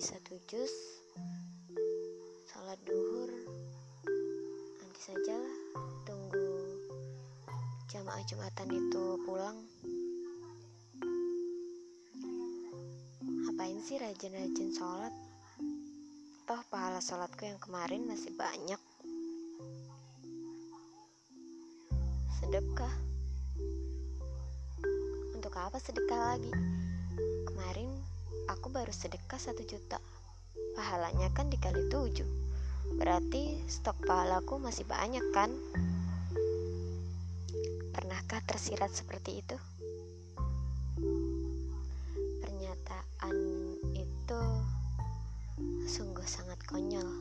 lebih satu jus Sholat duhur Nanti sajalah Tunggu Jamaah Jumatan itu pulang. Ngapain sih rajin-rajin sholat? Toh pahala sholatku yang kemarin masih banyak. Sedekah Untuk apa sedekah lagi? Kemarin aku baru sedekah satu juta. Pahalanya kan dikali tujuh. Berarti stok pahalaku masih banyak kan? Pernahkah tersirat seperti itu? Pernyataan itu sungguh sangat konyol.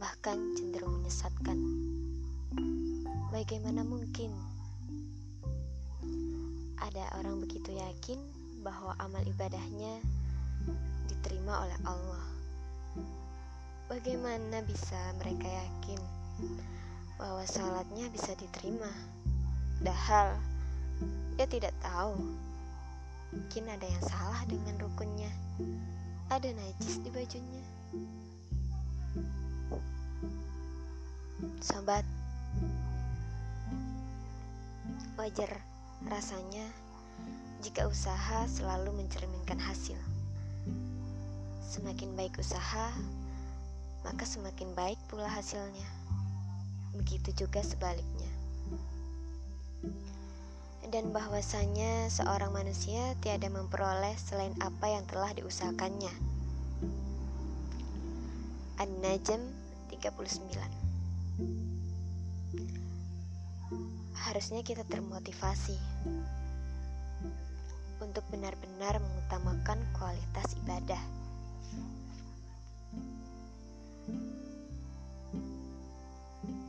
Bahkan cenderung menyesatkan. Bagaimana mungkin? Ada orang begitu yakin bahwa amal ibadahnya diterima oleh Allah. Bagaimana bisa mereka yakin bahwa salatnya bisa diterima? Padahal dia tidak tahu. Mungkin ada yang salah dengan rukunnya. Ada najis di bajunya. Sobat, wajar rasanya jika usaha selalu mencerminkan hasil. Semakin baik usaha, maka semakin baik pula hasilnya. Begitu juga sebaliknya. Dan bahwasanya seorang manusia tiada memperoleh selain apa yang telah diusahakannya. An-Najm 39 Harusnya kita termotivasi untuk benar-benar mengutamakan kualitas ibadah.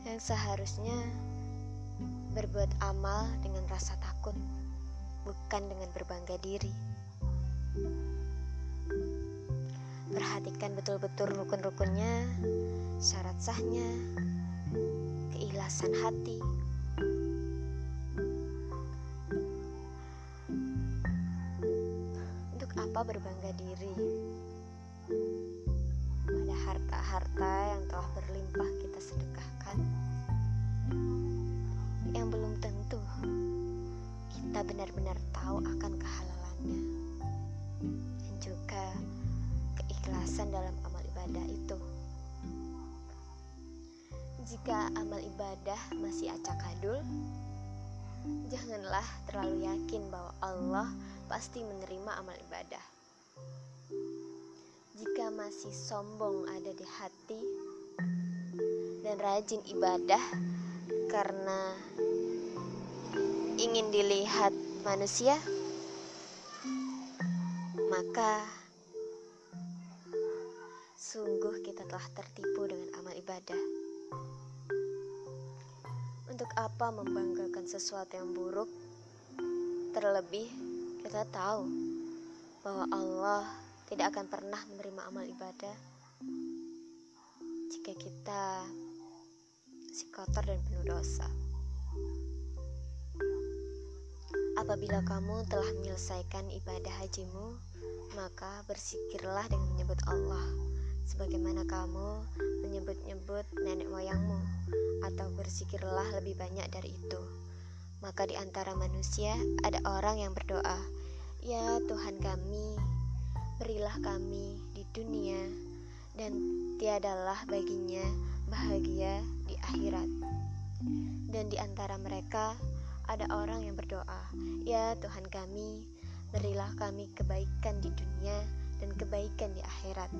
Yang seharusnya berbuat amal dengan rasa takut, bukan dengan berbangga diri. Perhatikan betul-betul rukun-rukunnya, syarat sahnya, keikhlasan hati, berbangga diri pada harta-harta yang telah berlimpah kita sedekahkan. Yang belum tentu kita benar-benar tahu akan kehalalannya. Dan juga keikhlasan dalam amal ibadah itu. Jika amal ibadah masih acak adul janganlah terlalu yakin bahwa Allah pasti menerima amal ibadah. Jika masih sombong ada di hati dan rajin ibadah karena ingin dilihat manusia, maka sungguh kita telah tertipu dengan amal ibadah. Untuk apa membanggakan sesuatu yang buruk, terlebih kita tahu bahwa Allah tidak akan pernah menerima amal ibadah jika kita si kotor dan penuh dosa. Apabila kamu telah menyelesaikan ibadah hajimu, maka bersikirlah dengan menyebut Allah, sebagaimana kamu menyebut-nyebut nenek moyangmu, atau bersikirlah lebih banyak dari itu. Maka di antara manusia ada orang yang berdoa, "Ya Tuhan kami, berilah kami di dunia dan tiadalah baginya bahagia di akhirat." Dan di antara mereka ada orang yang berdoa, "Ya Tuhan kami, berilah kami kebaikan di dunia dan kebaikan di akhirat."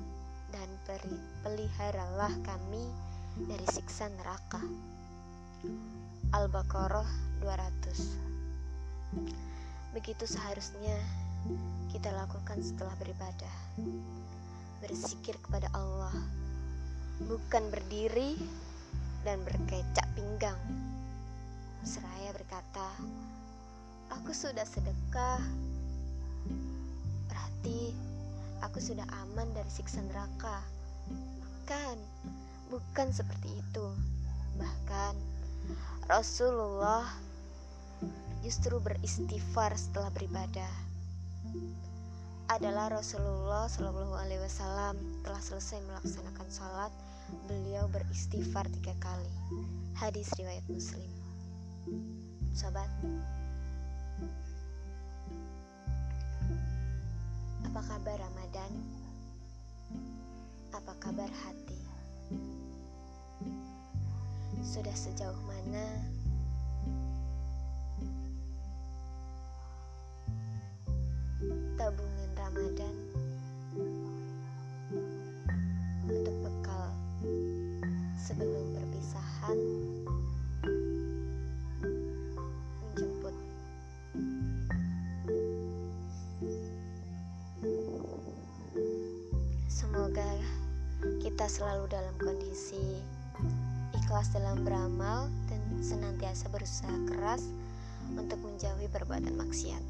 dan peliharalah kami dari siksa neraka. Al-Baqarah 200 Begitu seharusnya kita lakukan setelah beribadah. Berzikir kepada Allah Bukan berdiri dan berkecak pinggang. Seraya berkata Aku sudah sedekah. Berarti aku sudah aman dari siksa neraka. Bukan, bukan seperti itu. Bahkan Rasulullah justru beristighfar setelah beribadah. Adalah Rasulullah Shallallahu Alaihi Wasallam telah selesai melaksanakan sholat, beliau beristighfar tiga kali. Hadis riwayat Muslim. Sobat, apa kabar Ramadan? Apa kabar hati? Sudah sejauh mana perpisahan menjemput semoga kita selalu dalam kondisi ikhlas dalam beramal dan senantiasa berusaha keras untuk menjauhi perbuatan maksiat.